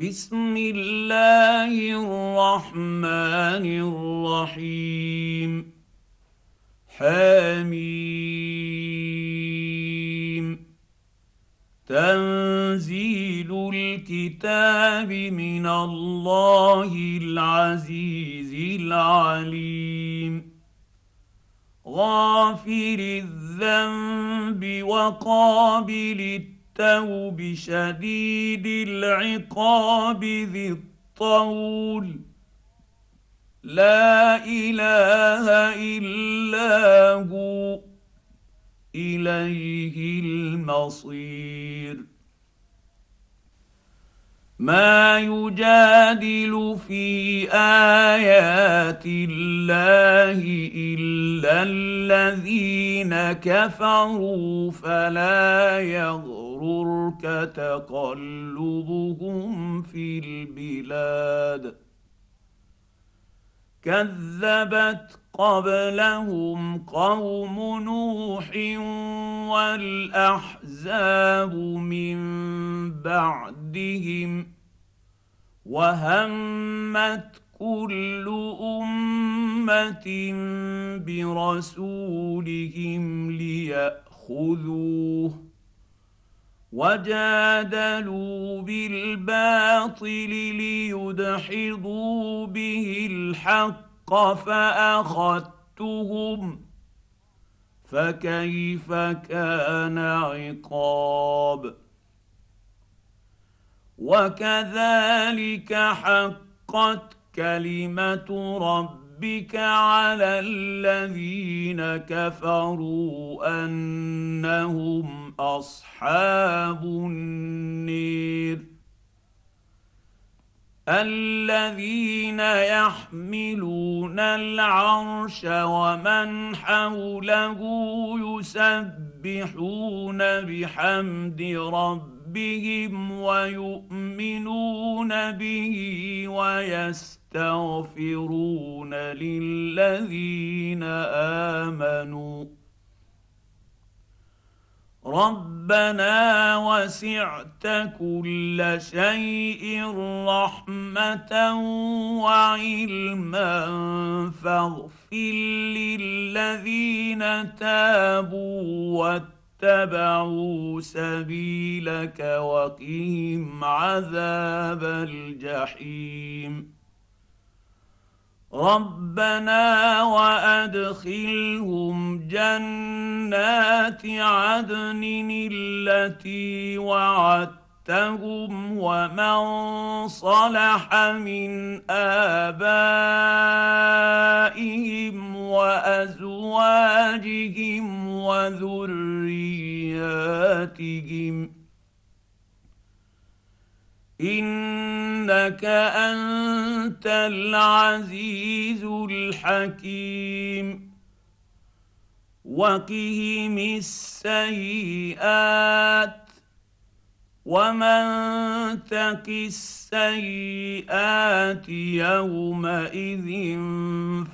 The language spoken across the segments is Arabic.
بسم الله الرحمن الرحيم. حميم. تنزيل الكتاب من الله العزيز العليم. غافر الذنب وقابل التوبه التوب شديد العقاب ذي الطول. لا إله إلا هو إليه المصير. ما يجادل في آيات الله إلا الذين كفروا فلا يغررك تقلبهم في البلاد. كذبت قبلهم قوم نوح والأحزاب من بعدهم وهمت كل أمة برسولهم ليأخذوه. وجادلوا بالباطل ليدحضوا به الحق فأخذتهم فكيف كان عقاب؟ وكذلك حقت كلمة ربك على الذين كفروا أنهم أصحاب النير الذين يحملون العرش ومن حوله يسبحون بحمد ربهم ويؤمنون به ويستغفرون للذين آمنوا ربنا وسعت كل شيء رحمه وعلما فاغفر للذين تابوا واتبعوا سبيلك وقهم عذاب الجحيم ربنا وأدخلهم جنات عدن التي وعدتهم ومن صلح من آبائهم وأزواجهم وذرياتهم إنك أنت العزيز الحكيم. وقهم السيئات ومن تق السيئات يومئذ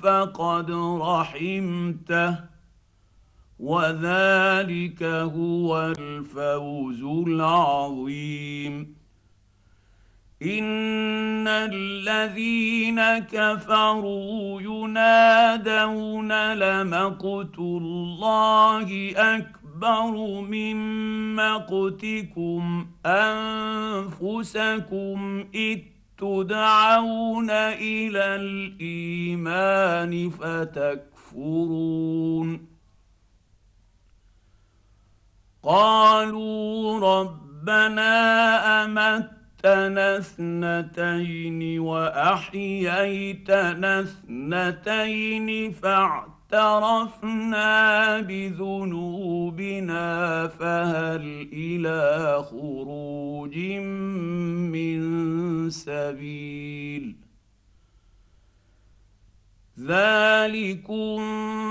فقد رحمته وذلك هو الفوز العظيم. ان الذين كفروا ينادون لمقت الله اكبر من مقتكم انفسكم اذ تدعون إلى الايمان فتكفرون قالوا ربنا امت احييتنا اثنتين وأحييتنا اثنتين فاعترفنا بذنوبنا فهل إلى خروج من سبيل؟ ذلكم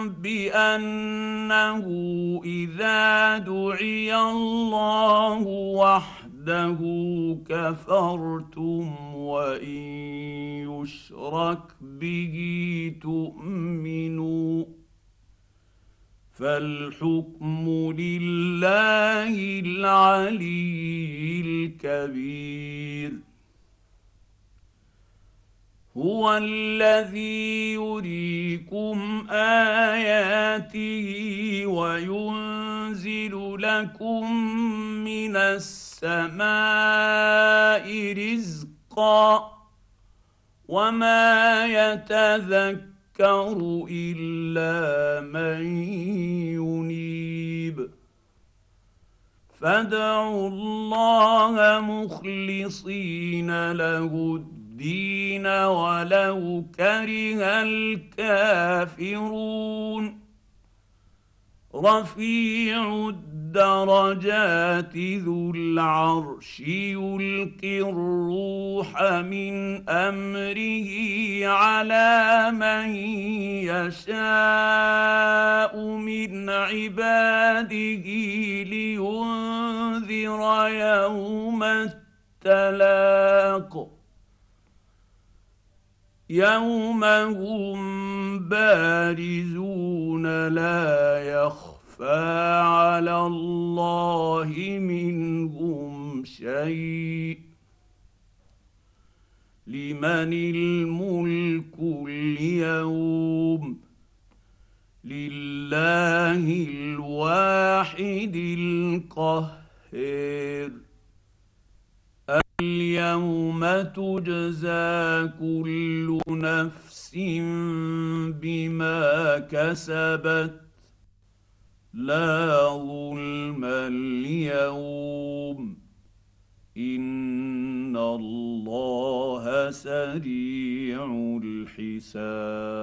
بأنه إذا دعي الله وحده وحده كفرتم وان يشرك به تؤمنوا فالحكم لله العلي الكبير هو الذي يريكم آياته وينزل لكم من السماء رزقا وما يتذكر إلا من ينيب. فادعوا الله مخلصين له الدين الدين ولو كره الكافرون. رفيع الدرجات ذو العرش يلقي الروح من أمره على من يشاء من عباده لينذر يوم التلاق. يوم هم بارزون لا يخفى على الله منهم شيء لمن الملك اليوم لله الواحد القهير اليوم تجزى كل نفس بما كسبت لا ظلم اليوم إن الله سريع الحساب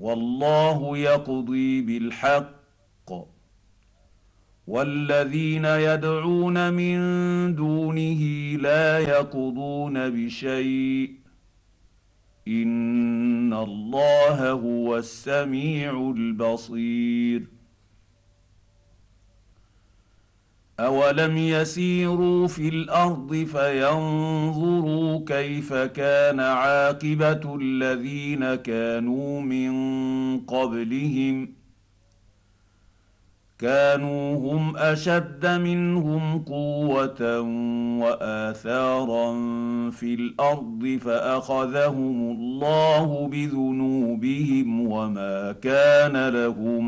والله يقضي بالحق. والذين يدعون من دونه لا يقضون بشيء. إن الله هو السميع البصير. اولم يسيروا في الأرض فينظروا كيف كان عاقبه الذين كانوا من قبلهم كانوا هم أشد منهم قوة وآثارا في الأرض فأخذهم الله بذنوبهم وما كان لهم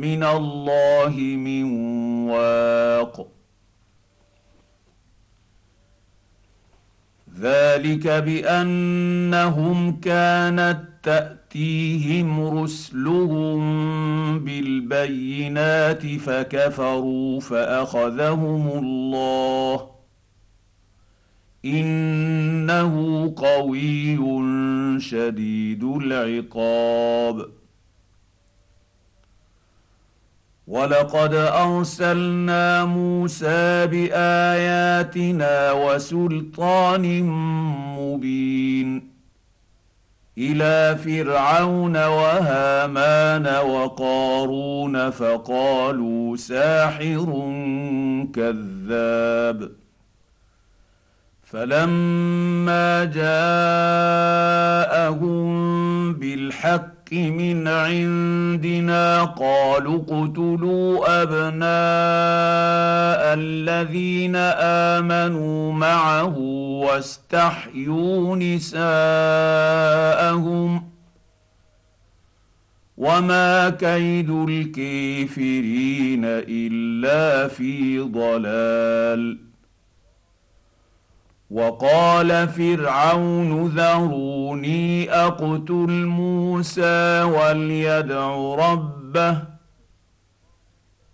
من الله من واق. ذلك بأنهم كانت تاتيهم رسلهم بالبينات فكفروا فأخذهم الله. إنه قوي شديد العقاب. ولقد ارسلنا موسى باياتنا وسلطان مبين. إلى فرعون وهامان وقارون فقالوا ساحر كذاب. فلما جاءهم بالحق من عندنا قالوا اقتلوا أبناء الذين آمنوا معه واستحيوا نساءهم وما كيد الكافرين إلا في ضلال وقال فرعون ذروني أقتل موسى وليدع ربه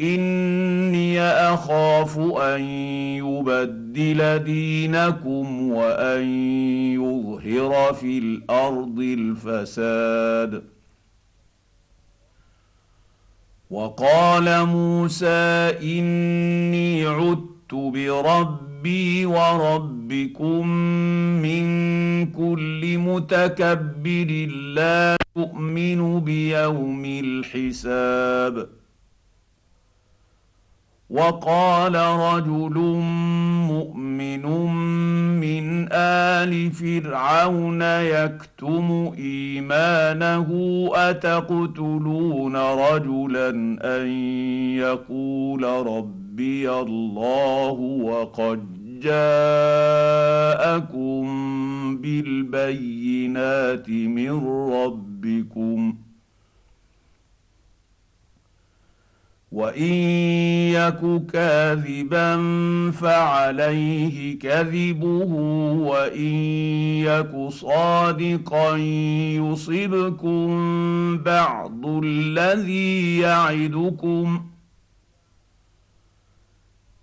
إني أخاف أن يبدل دينكم وأن يظهر في الأرض الفساد. وقال موسى إني عدت بربي ربي وربكم من كل متكبر لا يؤمن بيوم الحساب. وقال رجل مؤمن من آل فرعون يكتم إيمانه أتقتلون رجلا أن يقول ربي الله وقد جاءكم بالبينات من ربكم. وإن يك كاذبا فعليه كذبه وإن يك صادقا يصبكم بعض الذي يعدكم.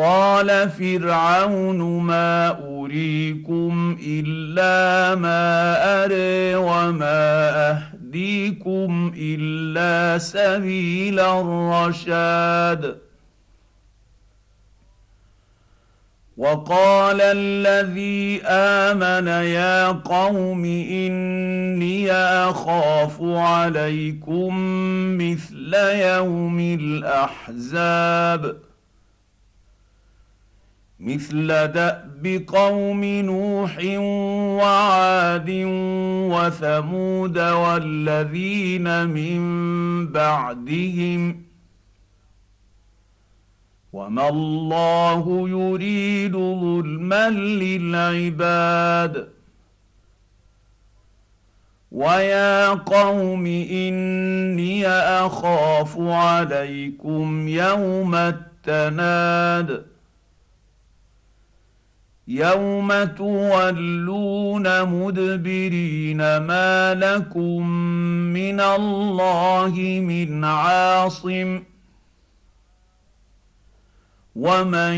قال فرعون ما اريكم الا ما اري وما اهديكم الا سبيل الرشاد وقال الذي امن يا قوم اني اخاف عليكم مثل يوم الاحزاب مثل دأب قوم نوح وعاد وثمود والذين من بعدهم وما الله يريد ظلما للعباد ويا قوم إني أخاف عليكم يوم التناد يوم تولون مدبرين ما لكم من الله من عاصم ومن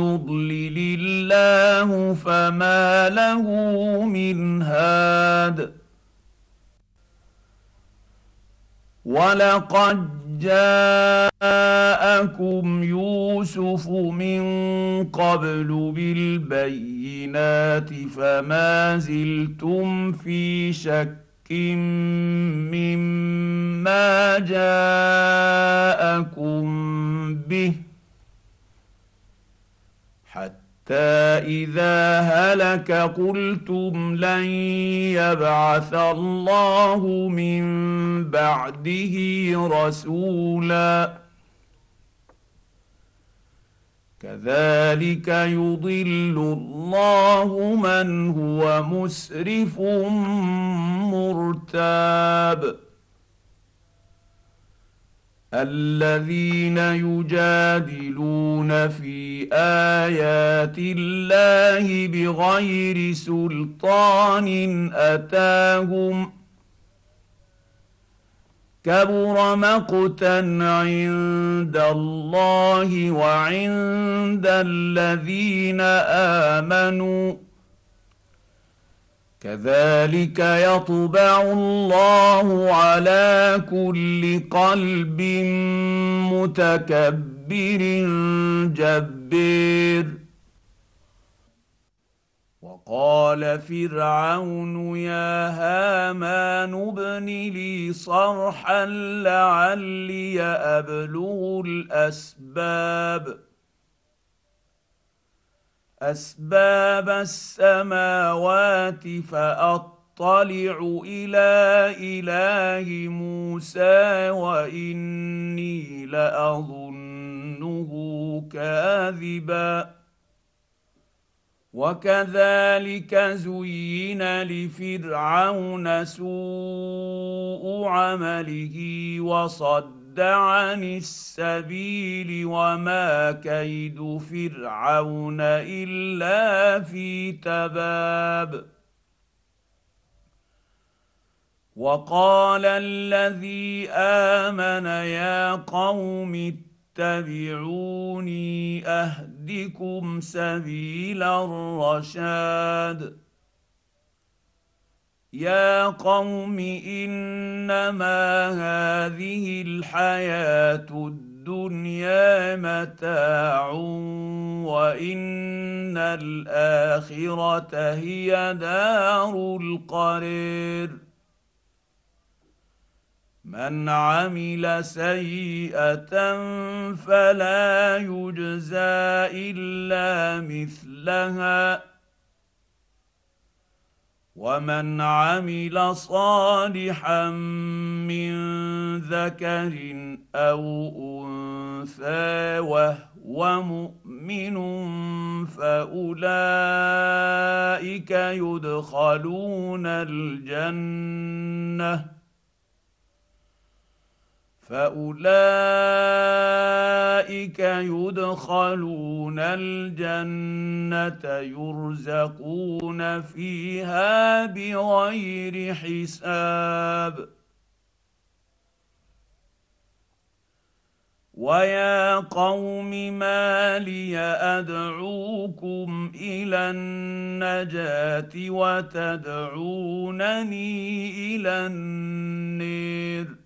يضلل الله فما له من هاد ولقد جاءكم يوسف من قبل بالبينات فما زلتم في شك مما جاءكم به اذا هلك قلتم لن يبعث الله من بعده رسولا كذلك يضل الله من هو مسرف مرتاب الذين يجادلون في آيات الله بغير سلطان أتاهم كبر مقتا عند الله وعند الذين آمنوا كذلك يطبع الله على كل قلب متكبر جبير. وقال فرعون يا هامان ابن لي صرحا لعلي أبلغ الأسباب. أسباب السماوات فأطلع إلى إله موسى وإني لأظنه كاذبا. وكذلك زين لفرعون سوء عمله وصد وصد عن السبيل وما كيد فرعون إلا في تباب. وقال الذي آمن يا قوم اتبعوني أهدكم سبيل الرشاد. يا قوم انما هذه الحياة الدنيا متاع وان الاخره هي دار القرير من عمل سيئه فلا يجزى الا مثلها ومن عمل صالحا من ذكر أو انثى وهو مؤمن فاولئك يدخلون الجنه فاولئك يدخلون الجنه يرزقون فيها بغير حساب. ويا قوم ما لي ادعوكم إلى النجاه وتدعونني إلى النير.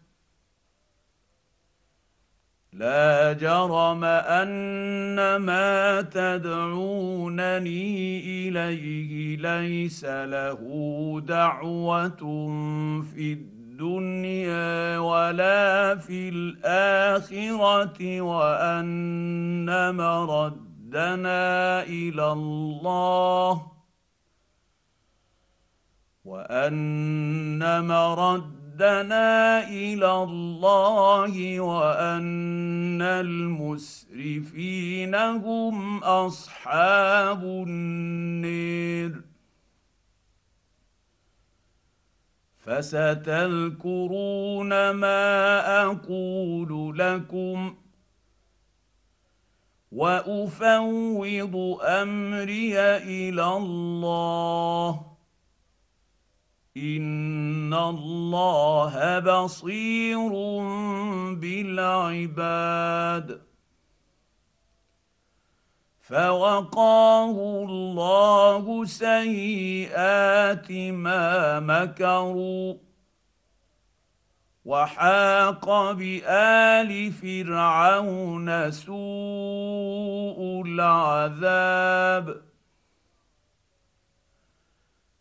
لا جرم أن ما تدعونني إليه ليس له دعوة في الدنيا ولا في الآخرة وأن مردنا إلى الله وأن مرد ردنا إلى الله وأن المسرفين هم أصحاب النير فستذكرون ما أقول لكم وأفوض أمري إلى الله. ان الله بصير بالعباد فوقاه الله سيئات ما مكروا وحاق بال فرعون سوء العذاب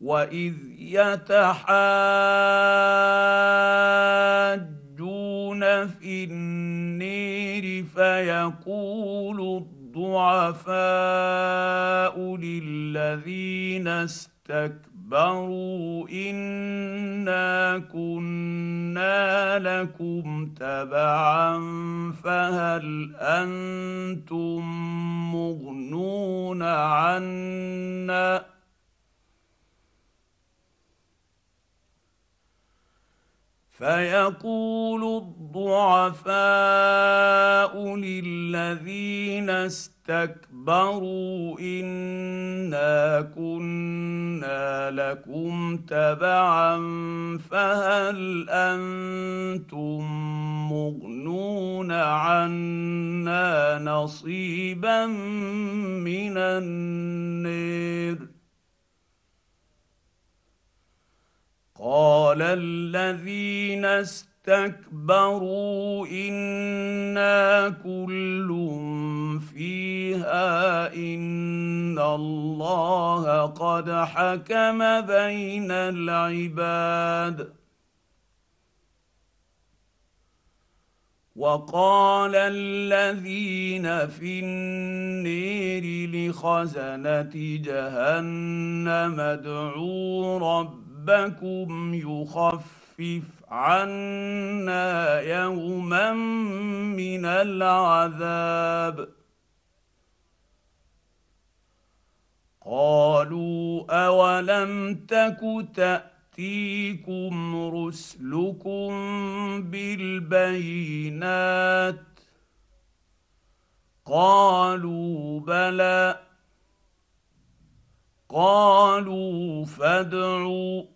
واذ يتحاجون في النير فيقول الضعفاء للذين استكبروا انا كنا لكم تبعا فهل أنتم مغنون عنا فيقول الضعفاء للذين استكبروا إنا كنا لكم تبعا فهل أنتم مغنون عنا نصيبا من النير قال الذين واستكبروا إنا كل فيها إن الله قد حكم بين العباد. وقال الذين في النير لخزنة جهنم ادعوا ربكم يخفف عنا يوما من العذاب. قالوا أولم تك تأتيكم رسلكم بالبينات؟ قالوا بلى. قالوا فادعوا.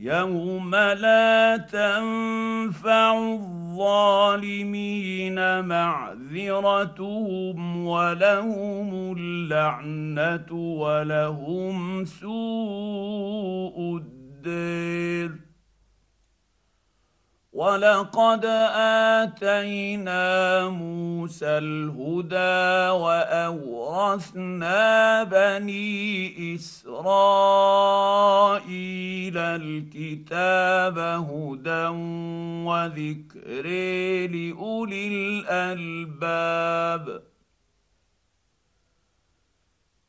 يوم لا تنفع الظالمين معذرتهم ولهم اللعنه ولهم سوء الدير ولقد اتينا موسى الهدى واورثنا بني اسرائيل الكتاب هدى وذكر لاولي الالباب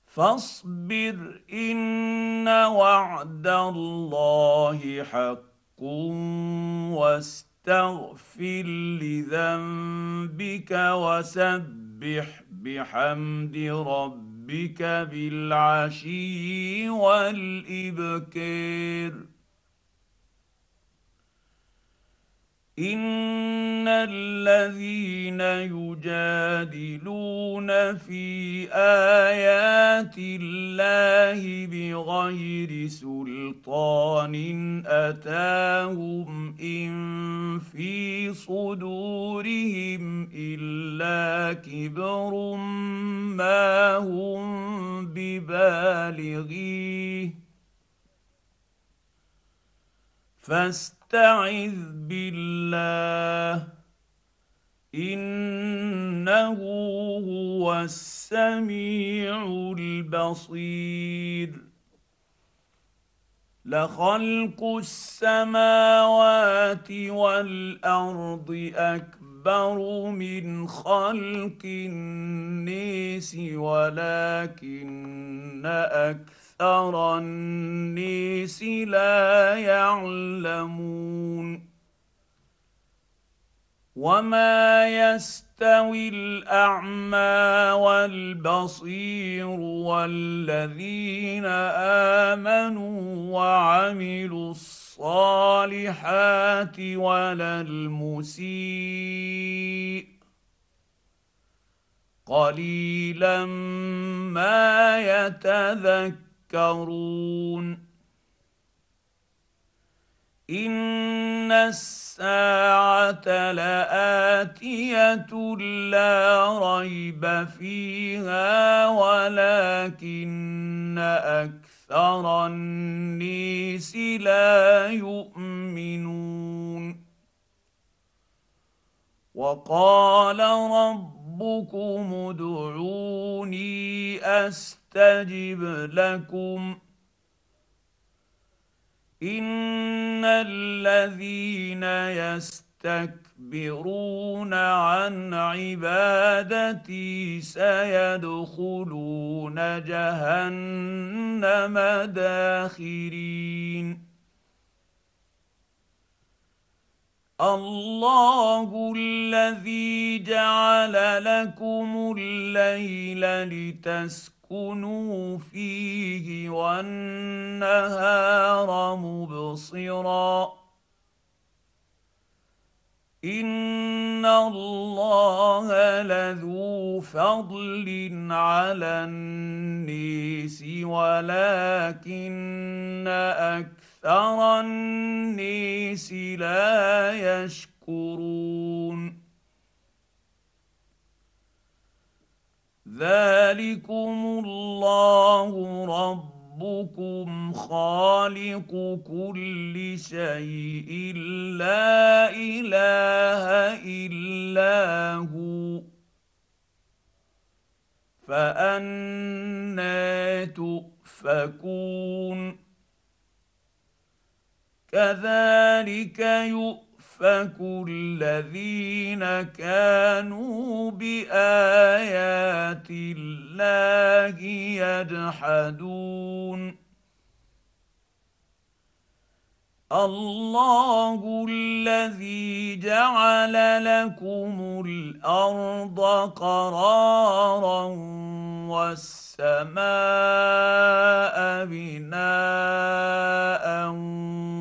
فاصبر ان وعد الله حق واستغفر لذنبك وسبح بحمد ربك بالعشي والابكير ان الذين يجادلون في ايات الله بغير سلطان اتاهم ان في صدورهم الا كبر ما هم ببالغيه فاست فاستعذ بالله. إنه هو السميع البصير. لخلق السماوات والأرض أكبر من خلق الناس ولكن أكثر أكثر النيس لا يعلمون وما يستوي الاعمى والبصير والذين امنوا وعملوا الصالحات ولا المسيء قليلا ما يتذكر تذكرون إن الساعة لآتية لا ريب فيها ولكن أكثر النيس لا يؤمنون. وقال ربكم ادعوني أستغفر استجب لكم إن الذين يستكبرون عن عبادتي سيدخلون جهنم داخرين. الله الذي جعل لكم الليل لتسكنوا لتسكنوا فيه والنهار مبصرا. إن الله لذو فضل على النيس ولكن أكثر النيس لا يشكرون. ذلكم الله ربكم خالق كل شيء لا اله الا هو فانى تؤفكون كذلك يؤفكون يؤفك الذين كانوا بايات الله يجحدون الله الذي جعل لكم الأرض قرارا والسماء بناء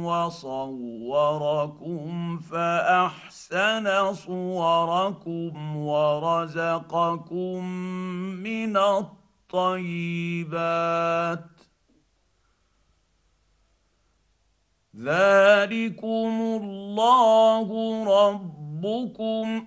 وصوركم فأحسن صوركم ورزقكم من الطيبات. ذلكم الله ربكم.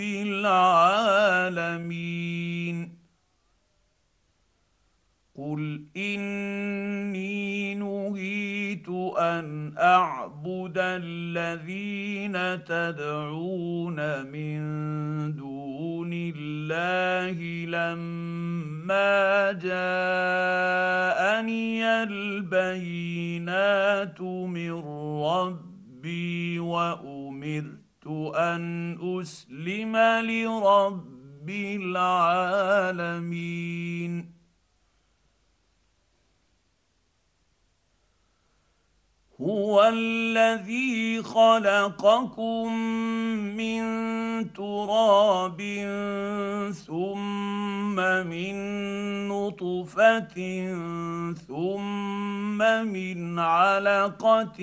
العالمين. قل إني نهيت أن أعبد الذين تدعون من دون الله لما جاءني البينات من ربي وأمرت أن أسلم لرب العالمين. هو الذي خلقكم من تراب ثم من نطفه ثم من علقه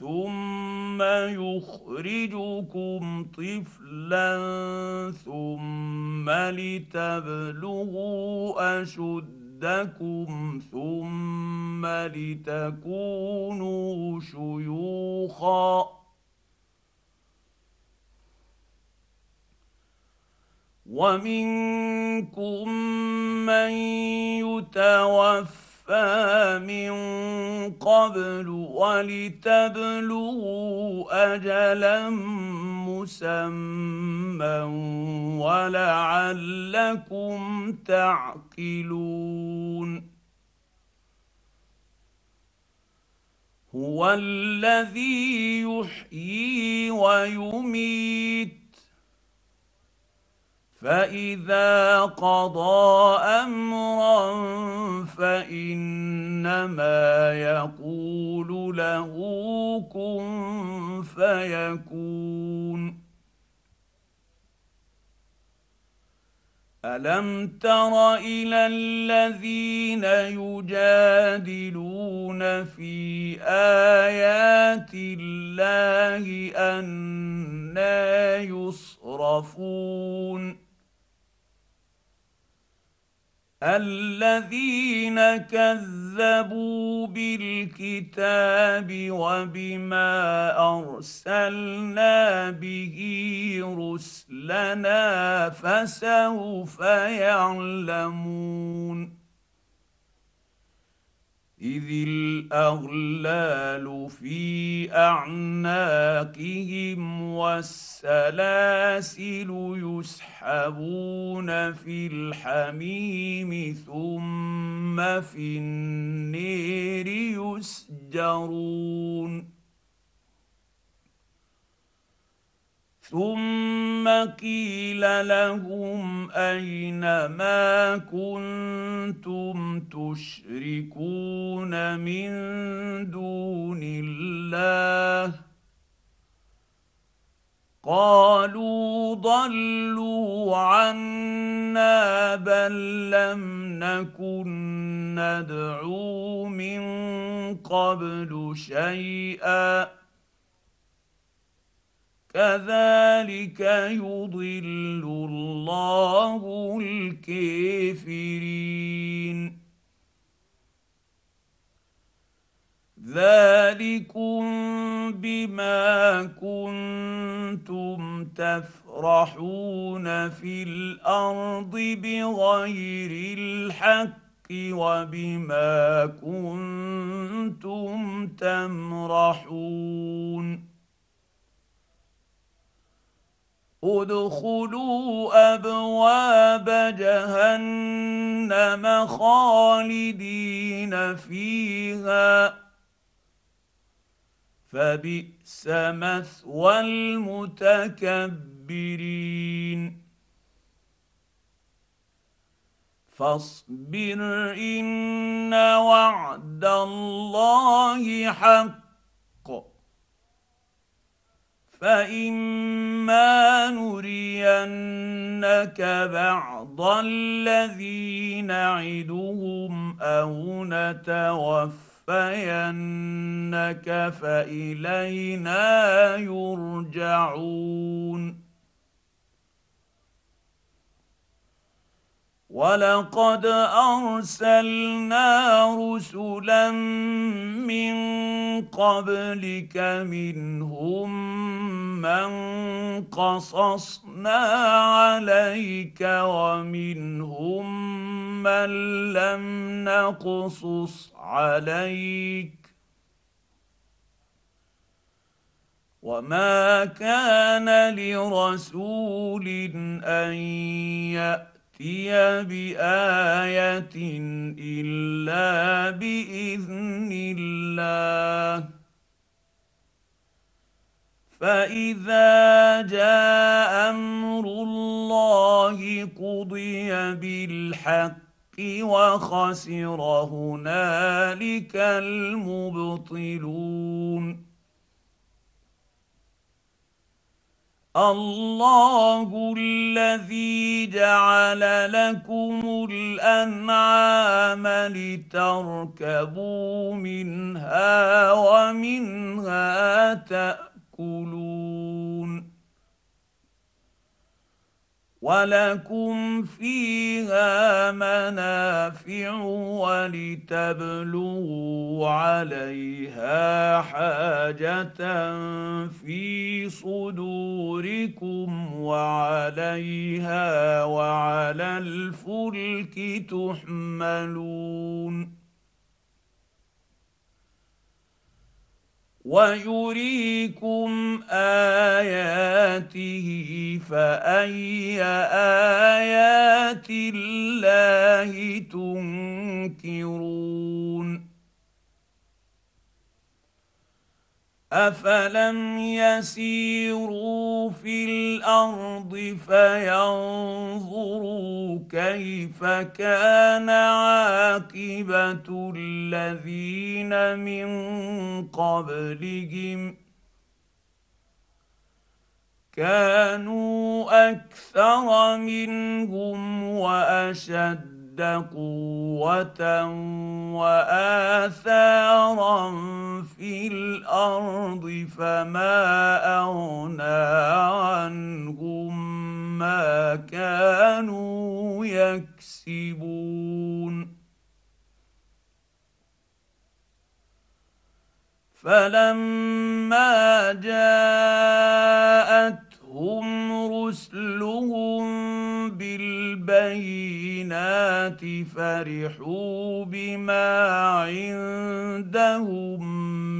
ثم يخرجكم طفلا ثم لتبلغوا اشد مدكم ثم لتكونوا شيوخا ومنكم من يتوفى من قبل ولتبلغوا اجلا مسمى ولعلكم تعقلون هو الذي يحيي ويميت فاذا قضى امرا فانما يقول له كن فيكون الم تر إلى الذين يجادلون في ايات الله أنا يصرفون الذين كذبوا بالكتاب وبما أرسلنا به رسلنا فسوف يعلمون إذ الأغلال في أعناقهم والسلاسل يسحبون في الحميم ثم في النير يسجرون ثم قيل لهم أين ما كنتم تشركون من دون الله؟ قالوا ضلوا عنا بل لم نكن ندعو من قبل شيئا كذلك يضل الله الكافرين. ذلكم بما كنتم تفرحون في الأرض بغير الحق وبما كنتم تمرحون. ادخلوا أبواب جهنم خالدين فيها. فبئس مثوى المتكبرين. فاصبر إن وعد الله حق. فاما نرينك بعض الذي نعدهم أو نتوفينك فالينا يرجعون ولقد ارسلنا رسلا من قبلك منهم من قصصنا عليك ومنهم من لم نقصص عليك وما كان لرسول ان ياتي ياتي بايه الا باذن الله فاذا جاء أمر الله قضي بالحق وخسر هنالك المبطلون الله الذي جعل لكم الانعام لتركبوا منها ومنها تاكلون ولكم فيها منافع ولتبلغوا عليها حاجة في صدوركم وعليها وعلى الفلك تحملون ويريكم اياته فاي ايات الله تنكرون افلم يسيروا في الأرض فينظروا كيف كان عاقبه الذين من قبلهم كانوا أكثر منهم واشد قوة وآثارا في الأرض فما أغنى عنهم ما كانوا يكسبون. فلما جاءتهم رسلهم بالبينات فرحوا بما عندهم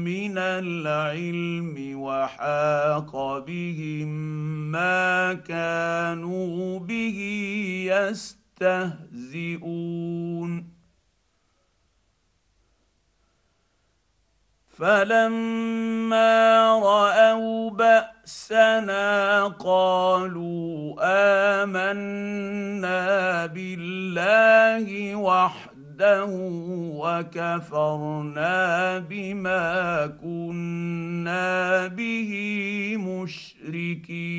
من العلم وحاق بهم ما كانوا به يستهزئون. فلما رأوا بأسنا قالوا آمنا بالله وحده وكفرنا بما كنا به مشركين.